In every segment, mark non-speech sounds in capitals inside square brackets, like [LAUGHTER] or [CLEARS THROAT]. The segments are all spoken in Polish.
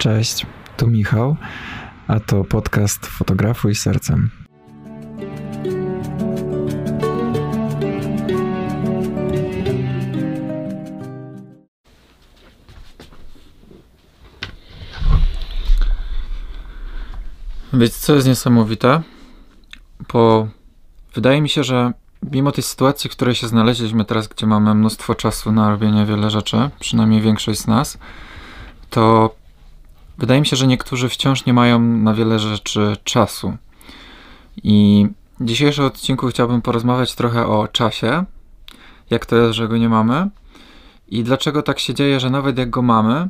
Cześć, tu Michał, a to podcast Fotografuj Sercem. Wiecie, co jest niesamowite? Bo wydaje mi się, że mimo tej sytuacji, w której się znaleźliśmy teraz, gdzie mamy mnóstwo czasu na robienie wiele rzeczy, przynajmniej większość z nas, to wydaje mi się, że niektórzy wciąż nie mają na wiele rzeczy czasu. I w dzisiejszym odcinku chciałbym porozmawiać trochę o czasie, jak to jest, że go nie mamy i dlaczego tak się dzieje, że nawet jak go mamy,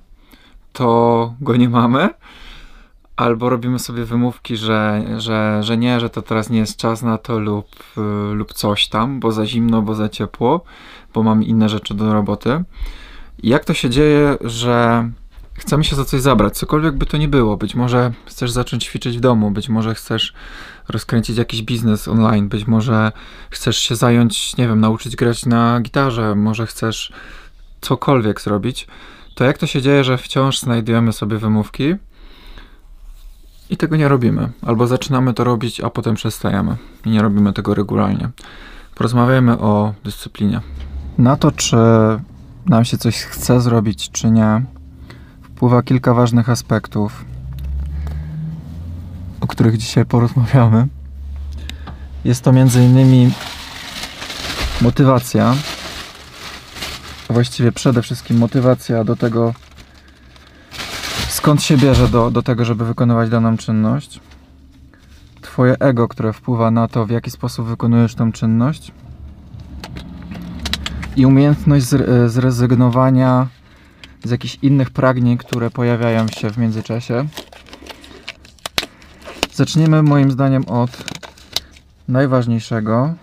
to go nie mamy albo robimy sobie wymówki, że, że, że nie, że to teraz nie jest czas na to lub, y, lub coś tam, bo za zimno, bo za ciepło, bo mam inne rzeczy do roboty. I jak to się dzieje, że chcemy się za coś zabrać, cokolwiek by to nie było. Być może chcesz zacząć ćwiczyć w domu, być może chcesz rozkręcić jakiś biznes online, być może chcesz się zająć, nie wiem, nauczyć grać na gitarze, może chcesz cokolwiek zrobić. To jak to się dzieje, że wciąż znajdujemy sobie wymówki, i tego nie robimy. Albo zaczynamy to robić, a potem przestajemy i nie robimy tego regularnie. Porozmawiajmy o dyscyplinie. Na to, czy nam się coś chce zrobić, czy nie, wpływa kilka ważnych aspektów, o których dzisiaj porozmawiamy. Jest to innymi motywacja, właściwie przede wszystkim motywacja do tego, skąd się bierze do, do tego, żeby wykonywać daną czynność, Twoje ego, które wpływa na to, w jaki sposób wykonujesz tę czynność, i umiejętność zrezygnowania z jakichś innych pragnień, które pojawiają się w międzyczasie. Zaczniemy moim zdaniem od najważniejszego,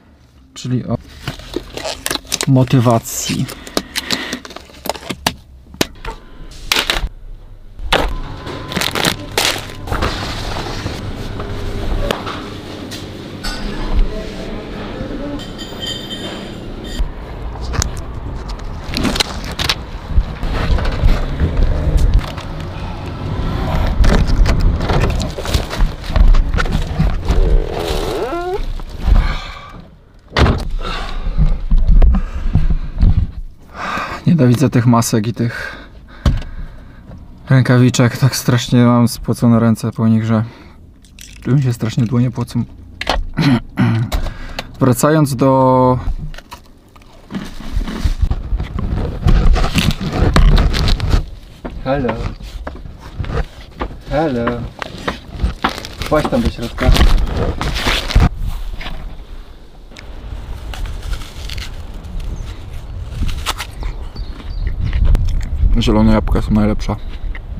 czyli od motywacji. Nienawidzę tych masek i tych rękawiczek. Tak strasznie mam spłocone ręce po nich, że mi się strasznie dłonie płocą. [CLEARS THROAT] Wracając do Hello. Hello. Właśnie tam do środka. Zielone jabłka są najlepsze.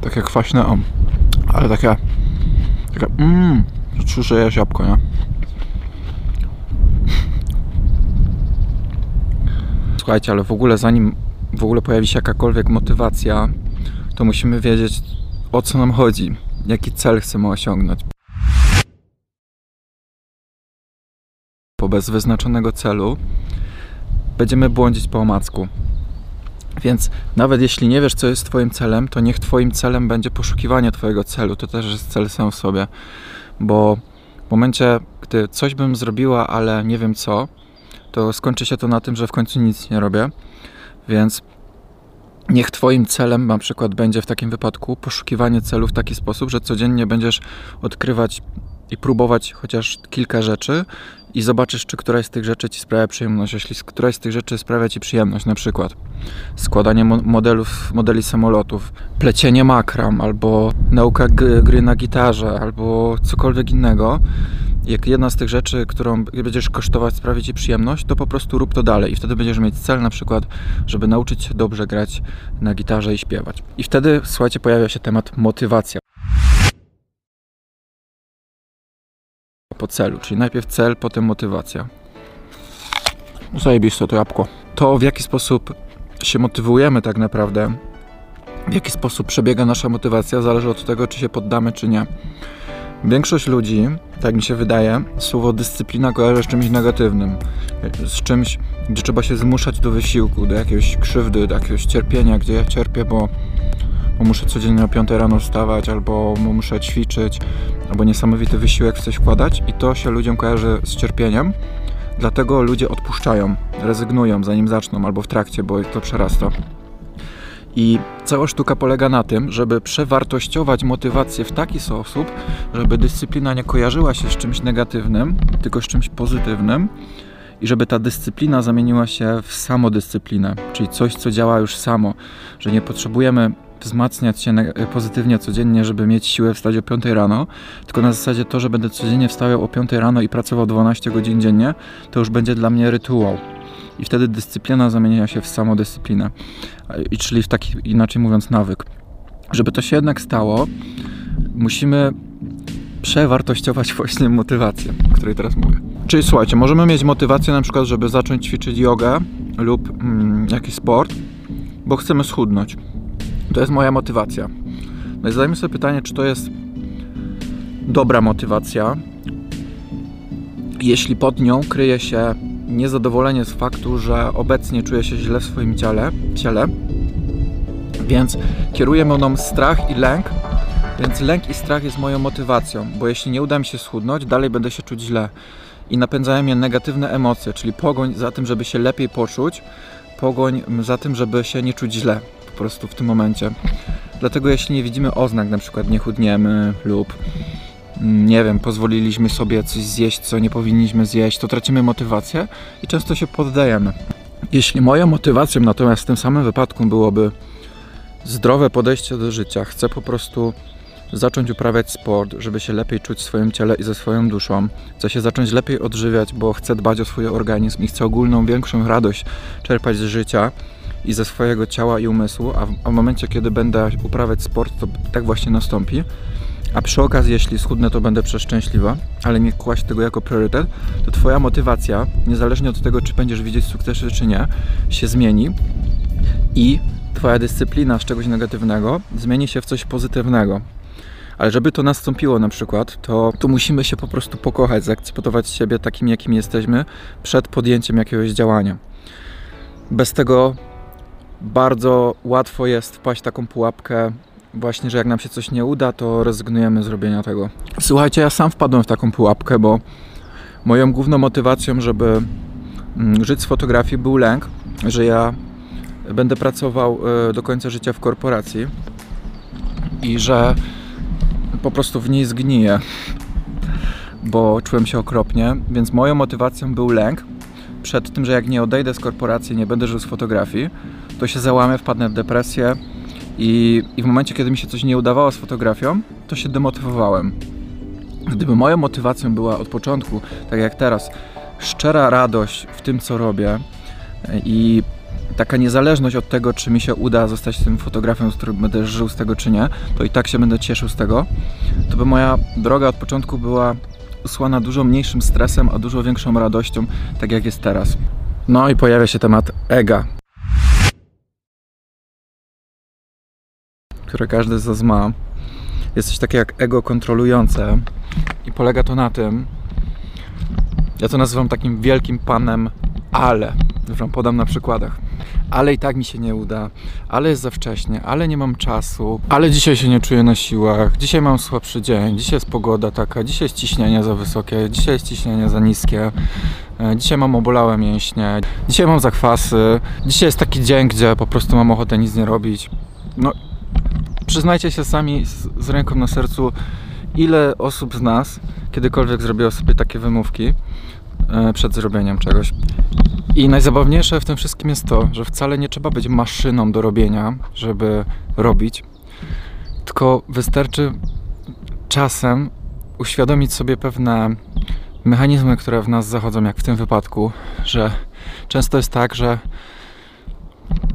Takie kwaśne, o, ale takie, takie, mmm, czuć, że jesz jabłko, nie? Słuchajcie, ale w ogóle zanim w ogóle pojawi się jakakolwiek motywacja, to musimy wiedzieć o co nam chodzi, jaki cel chcemy osiągnąć. Bo bez wyznaczonego celu będziemy błądzić po omacku. Więc nawet jeśli nie wiesz, co jest Twoim celem, to niech Twoim celem będzie poszukiwanie Twojego celu. To też jest cel sam w sobie, bo w momencie, gdy coś bym zrobiła, ale nie wiem co, to skończy się to na tym, że w końcu nic nie robię. Więc niech Twoim celem na przykład będzie w takim wypadku poszukiwanie celu w taki sposób, że codziennie będziesz odkrywać i próbować chociaż kilka rzeczy i zobaczysz, czy któraś z tych rzeczy ci sprawia przyjemność. Jeśli któraś z tych rzeczy sprawia ci przyjemność, na przykład składanie modelów, modeli samolotów, plecienie makram, albo nauka gry na gitarze, albo cokolwiek innego, jak jedna z tych rzeczy, którą będziesz kosztować, sprawi ci przyjemność, to po prostu rób to dalej i wtedy będziesz mieć cel na przykład, żeby nauczyć się dobrze grać na gitarze i śpiewać. I wtedy, słuchajcie, pojawia się temat motywacja. Po celu, czyli najpierw cel, potem motywacja. Zajebiste to jabłko. To w jaki sposób się motywujemy tak naprawdę, w jaki sposób przebiega nasza motywacja, zależy od tego, czy się poddamy, czy nie. Większość ludzi, tak mi się wydaje, słowo dyscyplina kojarzy z czymś negatywnym. Z czymś, gdzie trzeba się zmuszać do wysiłku, do jakiejś krzywdy, do jakiegoś cierpienia, gdzie ja cierpię, bo, bo muszę codziennie o 5 rano wstawać, albo muszę ćwiczyć, albo niesamowity wysiłek w coś wkładać i to się ludziom kojarzy z cierpieniem. Dlatego ludzie odpuszczają, rezygnują zanim zaczną, albo w trakcie, bo ich to przerasta. I cała sztuka polega na tym, żeby przewartościować motywację w taki sposób, żeby dyscyplina nie kojarzyła się z czymś negatywnym, tylko z czymś pozytywnym i żeby ta dyscyplina zamieniła się w samodyscyplinę, czyli coś, co działa już samo, że nie potrzebujemy wzmacniać się pozytywnie codziennie, żeby mieć siłę wstać o 5 rano, tylko na zasadzie to, że będę codziennie wstawał o 5 rano i pracował 12 godzin dziennie, to już będzie dla mnie rytuał. I wtedy dyscyplina zamienia się w samodyscyplinę, I czyli w taki, inaczej mówiąc, nawyk. Żeby to się jednak stało, musimy przewartościować właśnie motywację, o której teraz mówię. Czyli słuchajcie, możemy mieć motywację na przykład, żeby zacząć ćwiczyć jogę lub mm, jakiś sport, bo chcemy schudnąć. To jest moja motywacja. No i zadajmy sobie pytanie, czy to jest dobra motywacja, jeśli pod nią kryje się niezadowolenie z faktu, że obecnie czuję się źle w swoim ciele, ciele. Więc kieruje mną strach i lęk, więc lęk i strach jest moją motywacją, bo jeśli nie uda mi się schudnąć, dalej będę się czuć źle. I napędzają mnie negatywne emocje, czyli pogoń za tym, żeby się lepiej poczuć, pogoń za tym, żeby się nie czuć źle po prostu w tym momencie. Dlatego jeśli nie widzimy oznak, na przykład nie chudniemy lub mm, nie wiem, pozwoliliśmy sobie coś zjeść, co nie powinniśmy zjeść, to tracimy motywację i często się poddajemy. Jeśli moją motywacją natomiast w tym samym wypadku byłoby zdrowe podejście do życia, chcę po prostu zacząć uprawiać sport, żeby się lepiej czuć w swoim ciele i ze swoją duszą. Chcę się zacząć lepiej odżywiać, bo chcę dbać o swój organizm i chcę ogólną, większą radość czerpać z życia i ze swojego ciała i umysłu, a w, a w momencie, kiedy będę uprawiać sport, to tak właśnie nastąpi. A przy okazji, jeśli schudnę, to będę przeszczęśliwa, ale nie kłaść tego jako priorytet, to Twoja motywacja, niezależnie od tego, czy będziesz widzieć sukcesy, czy nie, się zmieni i Twoja dyscyplina z czegoś negatywnego zmieni się w coś pozytywnego. Ale żeby to nastąpiło na przykład, to, to musimy się po prostu pokochać, zaakceptować siebie takim, jakim jesteśmy przed podjęciem jakiegoś działania. Bez tego bardzo łatwo jest wpaść w taką pułapkę, właśnie, że jak nam się coś nie uda, to rezygnujemy z robienia tego. Słuchajcie, ja sam wpadłem w taką pułapkę, bo moją główną motywacją, żeby mm, żyć z fotografii był lęk, że ja będę pracował e, do końca życia w korporacji i że po prostu w niej zgniję, bo czułem się okropnie, więc moją motywacją był lęk przed tym, że jak nie odejdę z korporacji, nie będę żył z fotografii, to się załamę, wpadnę w depresję i, i w momencie, kiedy mi się coś nie udawało z fotografią, to się demotywowałem. Gdyby moją motywacją była od początku, tak jak teraz, szczera radość w tym, co robię i taka niezależność od tego, czy mi się uda zostać tym fotografem, z którym będę żył z tego, czy nie, to i tak się będę cieszył z tego, to by moja droga od początku była usłana dużo mniejszym stresem, a dużo większą radością, tak jak jest teraz. No i pojawia się temat ega, które każdy z nas ma. Jest coś takiego jak ego kontrolujące i polega to na tym, ja to nazywam takim wielkim panem ale, już wam podam na przykładach. Ale i tak mi się nie uda, ale jest za wcześnie, ale nie mam czasu, ale dzisiaj się nie czuję na siłach, dzisiaj mam słabszy dzień, dzisiaj jest pogoda taka, dzisiaj jest ciśnienie za wysokie, dzisiaj jest ciśnienie za niskie, e, dzisiaj mam obolałe mięśnie, dzisiaj mam zakwasy, dzisiaj jest taki dzień, gdzie po prostu mam ochotę nic nie robić. No przyznajcie się sami z, z ręką na sercu, ile osób z nas kiedykolwiek zrobiło sobie takie wymówki e, przed zrobieniem czegoś. I najzabawniejsze w tym wszystkim jest to, że wcale nie trzeba być maszyną do robienia, żeby robić, tylko wystarczy czasem uświadomić sobie pewne mechanizmy, które w nas zachodzą, jak w tym wypadku, że często jest tak, że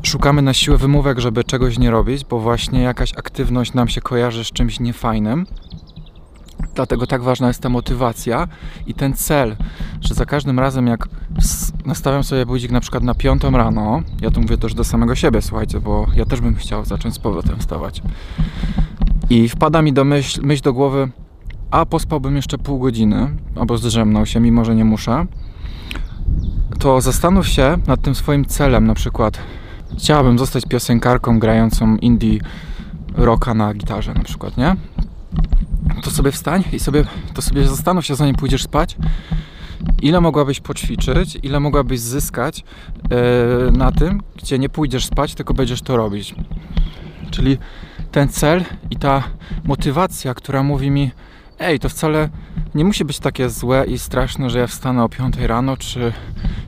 szukamy na siłę wymówek, żeby czegoś nie robić, bo właśnie jakaś aktywność nam się kojarzy z czymś niefajnym. Dlatego tak ważna jest ta motywacja i ten cel, że za każdym razem jak nastawiam sobie budzik na przykład na piątą rano, ja tu mówię też do samego siebie, słuchajcie, bo ja też bym chciał zacząć z powrotem wstawać. I wpada mi do myśl, myśl do głowy, a pospałbym jeszcze pół godziny, albo zdrzemnął się, mimo że nie muszę, to zastanów się nad tym swoim celem, na przykład chciałabym zostać piosenkarką grającą indie roka na gitarze na przykład, nie? To sobie wstań i sobie, to sobie zastanów się zanim pójdziesz spać, ile mogłabyś poćwiczyć, ile mogłabyś zyskać yy, na tym, gdzie nie pójdziesz spać, tylko będziesz to robić. Czyli ten cel i ta motywacja, która mówi mi, ej, to wcale nie musi być takie złe i straszne, że ja wstanę o 5 rano, czy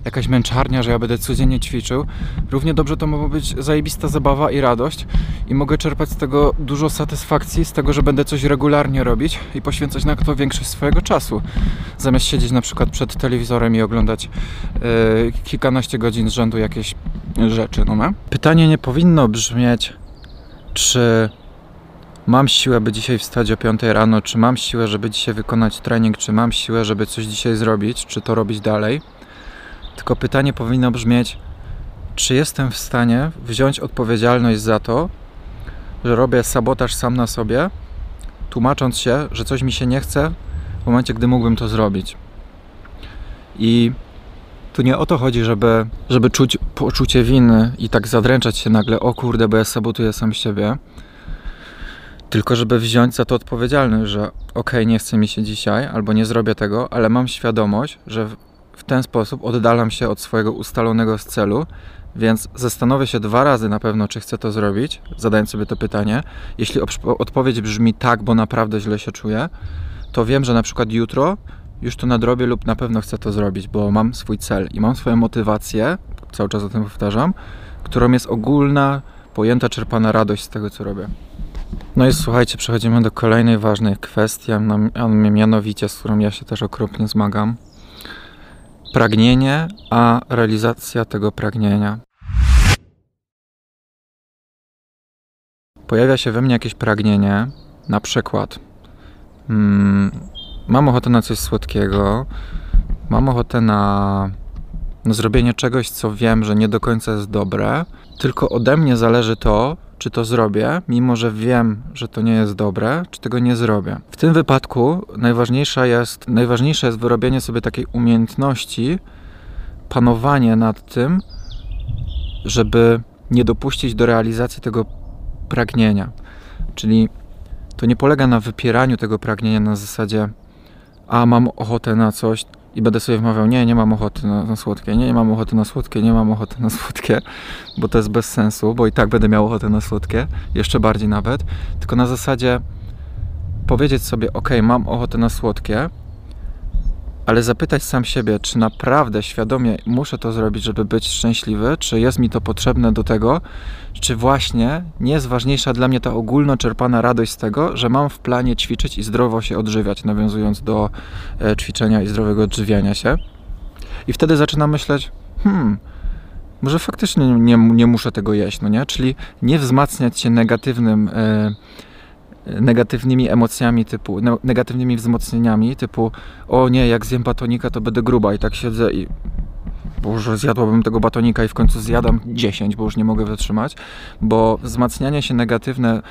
jakaś męczarnia, że ja będę codziennie ćwiczył. Równie dobrze to może być zajebista zabawa i radość i mogę czerpać z tego dużo satysfakcji, z tego, że będę coś regularnie robić i poświęcać na to większość swojego czasu. Zamiast siedzieć na przykład przed telewizorem i oglądać yy, kilkanaście godzin z rzędu jakieś rzeczy. No, Pytanie nie powinno brzmieć, czy mam siłę, by dzisiaj wstać o 5 rano, czy mam siłę, żeby dzisiaj wykonać trening, czy mam siłę, żeby coś dzisiaj zrobić, czy to robić dalej. Tylko pytanie powinno brzmieć, czy jestem w stanie wziąć odpowiedzialność za to, że robię sabotaż sam na sobie, tłumacząc się, że coś mi się nie chce w momencie, gdy mógłbym to zrobić. I tu nie o to chodzi, żeby, żeby czuć poczucie winy i tak zadręczać się nagle, o kurde, bo ja sabotuję sam siebie tylko żeby wziąć za to odpowiedzialność, że ok, nie chce mi się dzisiaj, albo nie zrobię tego, ale mam świadomość, że w ten sposób oddalam się od swojego ustalonego celu, więc zastanowię się dwa razy na pewno, czy chcę to zrobić, zadając sobie to pytanie. Jeśli odpowiedź brzmi tak, bo naprawdę źle się czuję, to wiem, że na przykład jutro już to nadrobię lub na pewno chcę to zrobić, bo mam swój cel i mam swoją motywację, cały czas o tym powtarzam, którą jest ogólna, pojęta, czerpana radość z tego, co robię. No i słuchajcie, przechodzimy do kolejnej ważnej kwestii, a mianowicie, z którą ja się też okropnie zmagam. Pragnienie, a realizacja tego pragnienia. Pojawia się we mnie jakieś pragnienie, na przykład hmm, mam ochotę na coś słodkiego, mam ochotę na zrobienie czegoś, co wiem, że nie do końca jest dobre, tylko ode mnie zależy to, czy to zrobię, mimo że wiem, że to nie jest dobre, czy tego nie zrobię. W tym wypadku najważniejsza jest, najważniejsze jest wyrobienie sobie takiej umiejętności, panowanie nad tym, żeby nie dopuścić do realizacji tego pragnienia. Czyli to nie polega na wypieraniu tego pragnienia na zasadzie, a mam ochotę na coś, i będę sobie wmawiał, nie, nie mam ochoty na, na, słodkie, nie, nie mam ochoty na słodkie, nie mam ochoty na słodkie, bo to jest bez sensu, bo i tak będę miał ochotę na słodkie, jeszcze bardziej nawet, tylko na zasadzie powiedzieć sobie, ok, mam ochotę na słodkie, ale zapytać sam siebie, czy naprawdę świadomie muszę to zrobić, żeby być szczęśliwy, czy jest mi to potrzebne do tego, czy właśnie nie jest ważniejsza dla mnie ta ogólno czerpana radość z tego, że mam w planie ćwiczyć i zdrowo się odżywiać, nawiązując do e, ćwiczenia i zdrowego odżywiania się. I wtedy zaczynam myśleć, hmm, może faktycznie nie, nie muszę tego jeść, no nie? Czyli nie wzmacniać się negatywnym. E, negatywnymi emocjami typu, negatywnymi wzmocnieniami typu o nie, jak zjem batonika to będę gruba i tak siedzę i Boże, zjadłabym tego batonika i w końcu zjadam 10, bo już nie mogę wytrzymać, bo wzmacnianie się negatywne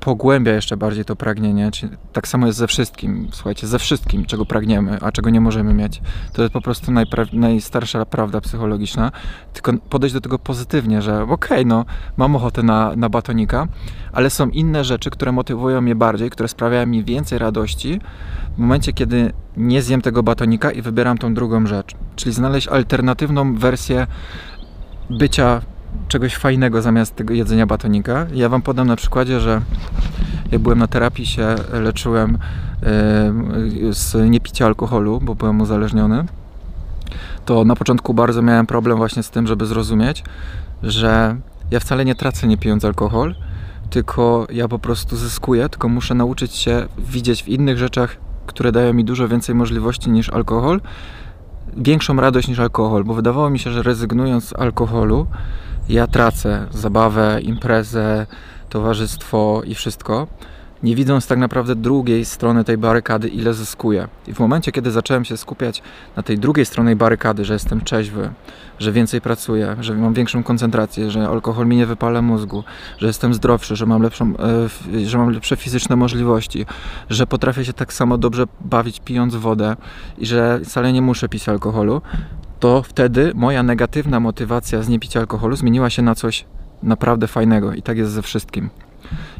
pogłębia jeszcze bardziej to pragnienie. Tak samo jest ze wszystkim, słuchajcie, ze wszystkim, czego pragniemy, a czego nie możemy mieć. To jest po prostu najstarsza prawda psychologiczna. Tylko podejść do tego pozytywnie, że okej, okay, no mam ochotę na, na batonika, ale są inne rzeczy, które motywują mnie bardziej, które sprawiają mi więcej radości w momencie, kiedy nie zjem tego batonika i wybieram tą drugą rzecz. Czyli znaleźć alternatywną wersję bycia czegoś fajnego zamiast tego jedzenia batonika. Ja Wam podam na przykładzie, że jak byłem na terapii, się leczyłem z niepicia alkoholu, bo byłem uzależniony, to na początku bardzo miałem problem właśnie z tym, żeby zrozumieć, że ja wcale nie tracę nie pijąc alkohol, tylko ja po prostu zyskuję, tylko muszę nauczyć się widzieć w innych rzeczach, które dają mi dużo więcej możliwości niż alkohol, większą radość niż alkohol, bo wydawało mi się, że rezygnując z alkoholu, ja tracę zabawę, imprezę, towarzystwo i wszystko, nie widząc tak naprawdę drugiej strony tej barykady, ile zyskuję. I w momencie, kiedy zacząłem się skupiać na tej drugiej stronie barykady, że jestem trzeźwy, że więcej pracuję, że mam większą koncentrację, że alkohol mi nie wypala mózgu, że jestem zdrowszy, że mam, lepszą, e, że mam lepsze fizyczne możliwości, że potrafię się tak samo dobrze bawić pijąc wodę i że wcale nie muszę pić alkoholu, to wtedy moja negatywna motywacja z niepicia alkoholu zmieniła się na coś naprawdę fajnego i tak jest ze wszystkim.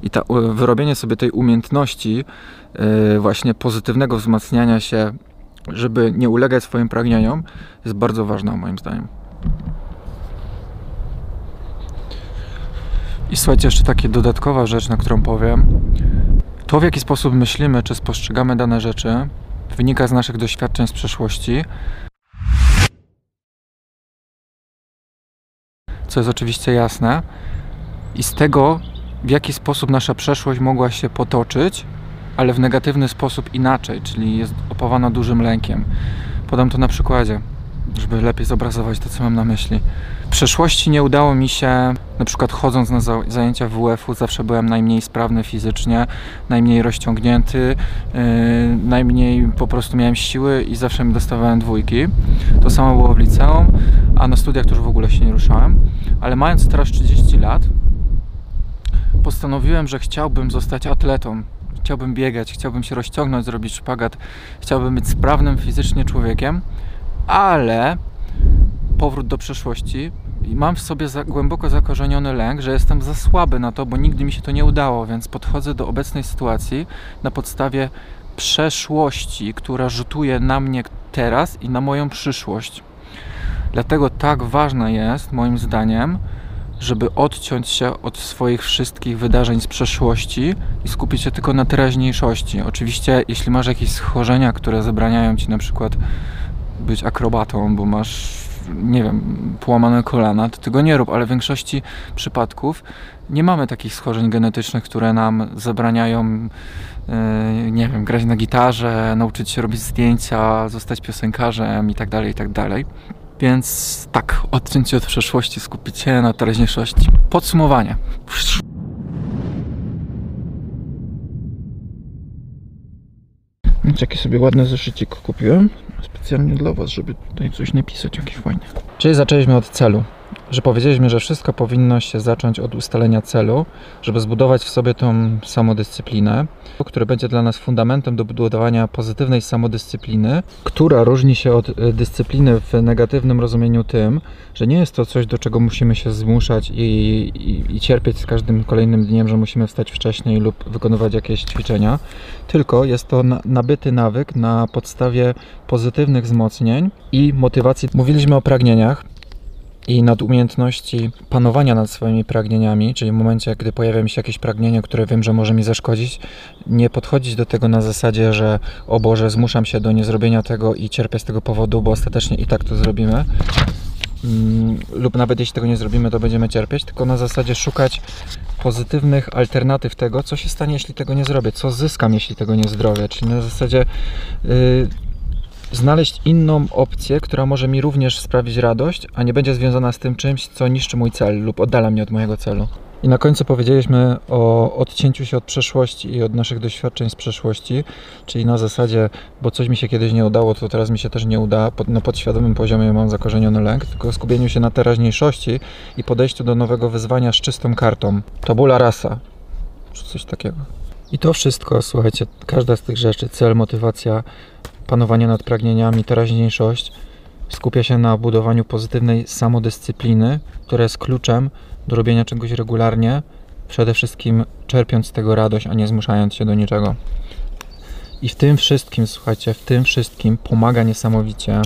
I ta, wyrobienie sobie tej umiejętności yy, właśnie pozytywnego wzmacniania się, żeby nie ulegać swoim pragnieniom, jest bardzo ważna moim zdaniem. I słuchajcie, jeszcze taka dodatkowa rzecz, na którą powiem. To, w jaki sposób myślimy, czy spostrzegamy dane rzeczy, wynika z naszych doświadczeń z przeszłości. Co jest oczywiście jasne. I z tego, w jaki sposób nasza przeszłość mogła się potoczyć, ale w negatywny sposób inaczej, czyli jest opawana dużym lękiem. Podam to na przykładzie żeby lepiej zobrazować to, co mam na myśli. W przeszłości nie udało mi się, na przykład chodząc na zajęcia WF-u, zawsze byłem najmniej sprawny fizycznie, najmniej rozciągnięty, yy, najmniej po prostu miałem siły i zawsze mi dostawałem dwójki. To samo było w liceum, a na studiach już w ogóle się nie ruszałem. Ale mając teraz 30 lat, postanowiłem, że chciałbym zostać atletą. Chciałbym biegać, chciałbym się rozciągnąć, zrobić szpagat, chciałbym być sprawnym fizycznie człowiekiem ale powrót do przeszłości i mam w sobie za, głęboko zakorzeniony lęk, że jestem za słaby na to, bo nigdy mi się to nie udało, więc podchodzę do obecnej sytuacji na podstawie przeszłości, która rzutuje na mnie teraz i na moją przyszłość. Dlatego tak ważne jest, moim zdaniem, żeby odciąć się od swoich wszystkich wydarzeń z przeszłości i skupić się tylko na teraźniejszości. Oczywiście, jeśli masz jakieś schorzenia, które zabraniają ci na przykład być akrobatą, bo masz, nie wiem, połamane kolana, to tego nie rób, ale w większości przypadków nie mamy takich schorzeń genetycznych, które nam zabraniają, yy, nie wiem, grać na gitarze, nauczyć się robić zdjęcia, zostać piosenkarzem itd., tak itd. Tak Więc tak, odciąć się od przeszłości, skupić się na teraźniejszości. Podsumowanie. Więc sobie ładny zeszycik kupiłem specjalnie dla Was, żeby tutaj coś napisać jakieś fajnie. Czyli zaczęliśmy od celu że powiedzieliśmy, że wszystko powinno się zacząć od ustalenia celu, żeby zbudować w sobie tą samodyscyplinę, która będzie dla nas fundamentem do budowania pozytywnej samodyscypliny, która różni się od e, dyscypliny w negatywnym rozumieniu tym, że nie jest to coś, do czego musimy się zmuszać i, i, i cierpieć z każdym kolejnym dniem, że musimy wstać wcześniej lub wykonywać jakieś ćwiczenia, tylko jest to nabyty nawyk na podstawie pozytywnych wzmocnień i motywacji. Mówiliśmy o pragnieniach i nadumiejętności panowania nad swoimi pragnieniami, czyli w momencie, gdy pojawia mi się jakieś pragnienie, które wiem, że może mi zaszkodzić, nie podchodzić do tego na zasadzie, że o Boże, zmuszam się do niezrobienia tego i cierpię z tego powodu, bo ostatecznie i tak to zrobimy. Mm, lub nawet jeśli tego nie zrobimy, to będziemy cierpieć, tylko na zasadzie szukać pozytywnych alternatyw tego, co się stanie, jeśli tego nie zrobię, co zyskam, jeśli tego nie zrobię. Czyli na zasadzie yy, znaleźć inną opcję, która może mi również sprawić radość, a nie będzie związana z tym czymś, co niszczy mój cel lub oddala mnie od mojego celu. I na końcu powiedzieliśmy o odcięciu się od przeszłości i od naszych doświadczeń z przeszłości, czyli na zasadzie, bo coś mi się kiedyś nie udało, to teraz mi się też nie uda. Na podświadomym poziomie mam zakorzeniony lęk, tylko skupieniu się na teraźniejszości i podejściu do nowego wyzwania z czystą kartą. Tabula rasa, czy coś takiego. I to wszystko, słuchajcie, każda z tych rzeczy, cel, motywacja, panowanie nad pragnieniami, teraźniejszość skupia się na budowaniu pozytywnej samodyscypliny, która jest kluczem do robienia czegoś regularnie, przede wszystkim czerpiąc z tego radość, a nie zmuszając się do niczego. I w tym wszystkim, słuchajcie, w tym wszystkim pomaga niesamowicie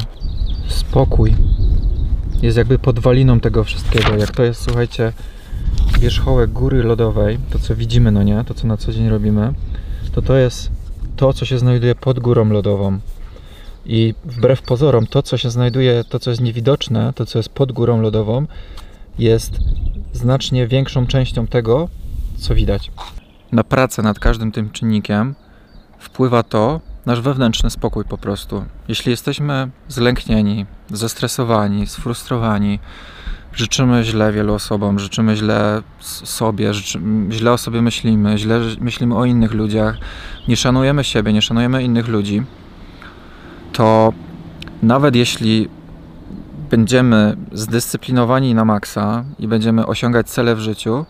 spokój. Jest jakby podwaliną tego wszystkiego. Jak to jest, słuchajcie, wierzchołek góry lodowej, to co widzimy, no nie, to co na co dzień robimy, to to jest to, co się znajduje pod górą lodową. I wbrew pozorom, to, co się znajduje, to, co jest niewidoczne, to, co jest pod górą lodową, jest znacznie większą częścią tego, co widać. Na pracę nad każdym tym czynnikiem wpływa to, nasz wewnętrzny spokój po prostu. Jeśli jesteśmy zlęknieni, zestresowani, sfrustrowani, życzymy źle wielu osobom, życzymy źle sobie, źle o sobie myślimy, źle myślimy o innych ludziach, nie szanujemy siebie, nie szanujemy innych ludzi, to nawet jeśli będziemy zdyscyplinowani na maksa i będziemy osiągać cele w życiu,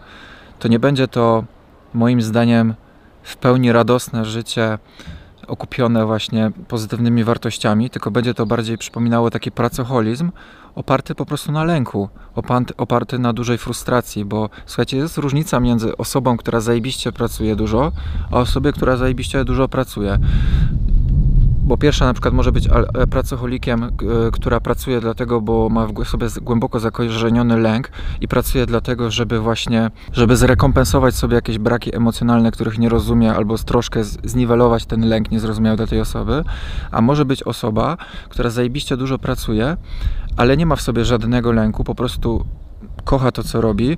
to nie będzie to moim zdaniem w pełni radosne życie okupione właśnie pozytywnymi wartościami, tylko będzie to bardziej przypominało taki pracoholizm oparty po prostu na lęku, oparty na dużej frustracji, bo słuchajcie, jest różnica między osobą, która zajebiście pracuje dużo, a osobą, która zajebiście dużo pracuje bo pierwsza na przykład może być e, pracocholikiem, która pracuje dlatego, bo ma w sobie głęboko zakorzeniony lęk i pracuje dlatego, żeby właśnie, żeby zrekompensować sobie jakieś braki emocjonalne, których nie rozumie, albo troszkę zniwelować ten lęk niezrozumiały dla tej osoby, a może być osoba, która zajebiście dużo pracuje, ale nie ma w sobie żadnego lęku, po prostu kocha to, co robi,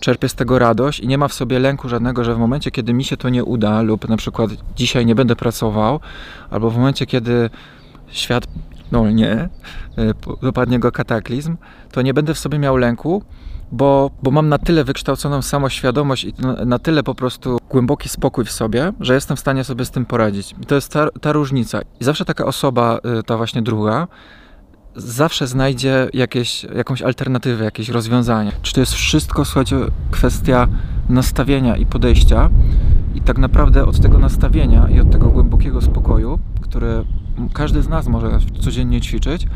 czerpie z tego radość i nie ma w sobie lęku żadnego, że w momencie, kiedy mi się to nie uda, lub na przykład dzisiaj nie będę pracował, albo w momencie, kiedy świat no nie, e, dopadnie go kataklizm, to nie będę w sobie miał lęku, bo, bo mam na tyle wykształconą samoświadomość i na, na, tyle po prostu głęboki spokój w sobie, że jestem w stanie sobie z tym poradzić. I to jest ta, ta różnica. I zawsze taka osoba, e, ta właśnie druga, zawsze znajdzie jakieś, jakąś alternatywę, jakieś rozwiązanie. Czy to jest wszystko, słuchajcie, kwestia nastawienia i podejścia i tak naprawdę od tego nastawienia i od tego głębokiego spokoju, który każdy z nas może codziennie ćwiczyć,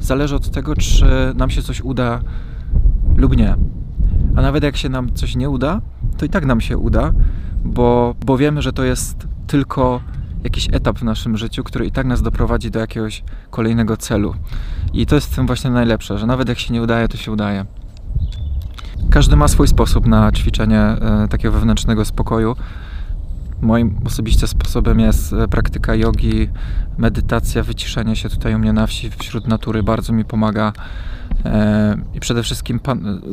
zależy od tego, czy nam się coś uda lub nie. A nawet jak się nam coś nie uda, to i tak nam się uda, bo, bo wiemy, że to jest tylko jakiś etap w naszym życiu, który i tak nas doprowadzi do jakiegoś kolejnego celu. I to jest w tym właśnie najlepsze, że nawet jak się nie udaje, to się udaje. Każdy ma swój sposób na ćwiczenie e, takiego wewnętrznego spokoju. Moim osobiście sposobem jest e, praktyka jogi, medytacja, wyciszenie się tutaj u mnie na wsi, wśród natury bardzo mi pomaga. E, I przede wszystkim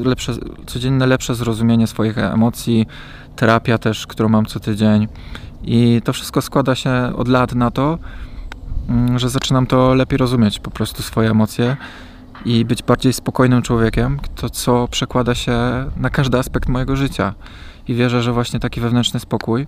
lepsze, codzienne lepsze zrozumienie swoich emocji, terapia też, którą mam co tydzień. I to wszystko składa się od lat na to, mm, że zaczynam to lepiej rozumieć, po prostu swoje emocje i być bardziej spokojnym człowiekiem, to co przekłada się na każdy aspekt mojego życia. I wierzę, że właśnie taki wewnętrzny spokój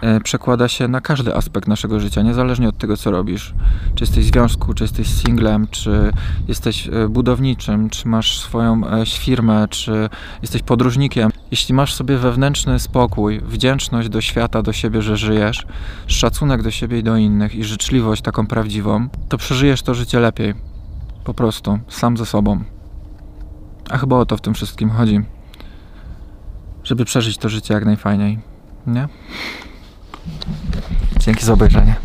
E, przekłada się na każdy aspekt naszego życia, niezależnie od tego, co robisz. Czy jesteś w związku, czy jesteś singlem, czy jesteś e, budowniczym, czy masz swoją e, firmę, czy jesteś podróżnikiem. Jeśli masz sobie wewnętrzny spokój, wdzięczność do świata, do siebie, że żyjesz, szacunek do siebie i do innych i życzliwość taką prawdziwą, to przeżyjesz to życie lepiej. Po prostu, sam ze sobą. A chyba o to w tym wszystkim chodzi. Żeby przeżyć to życie jak najfajniej. Nie? Dzięki za obejrzenie.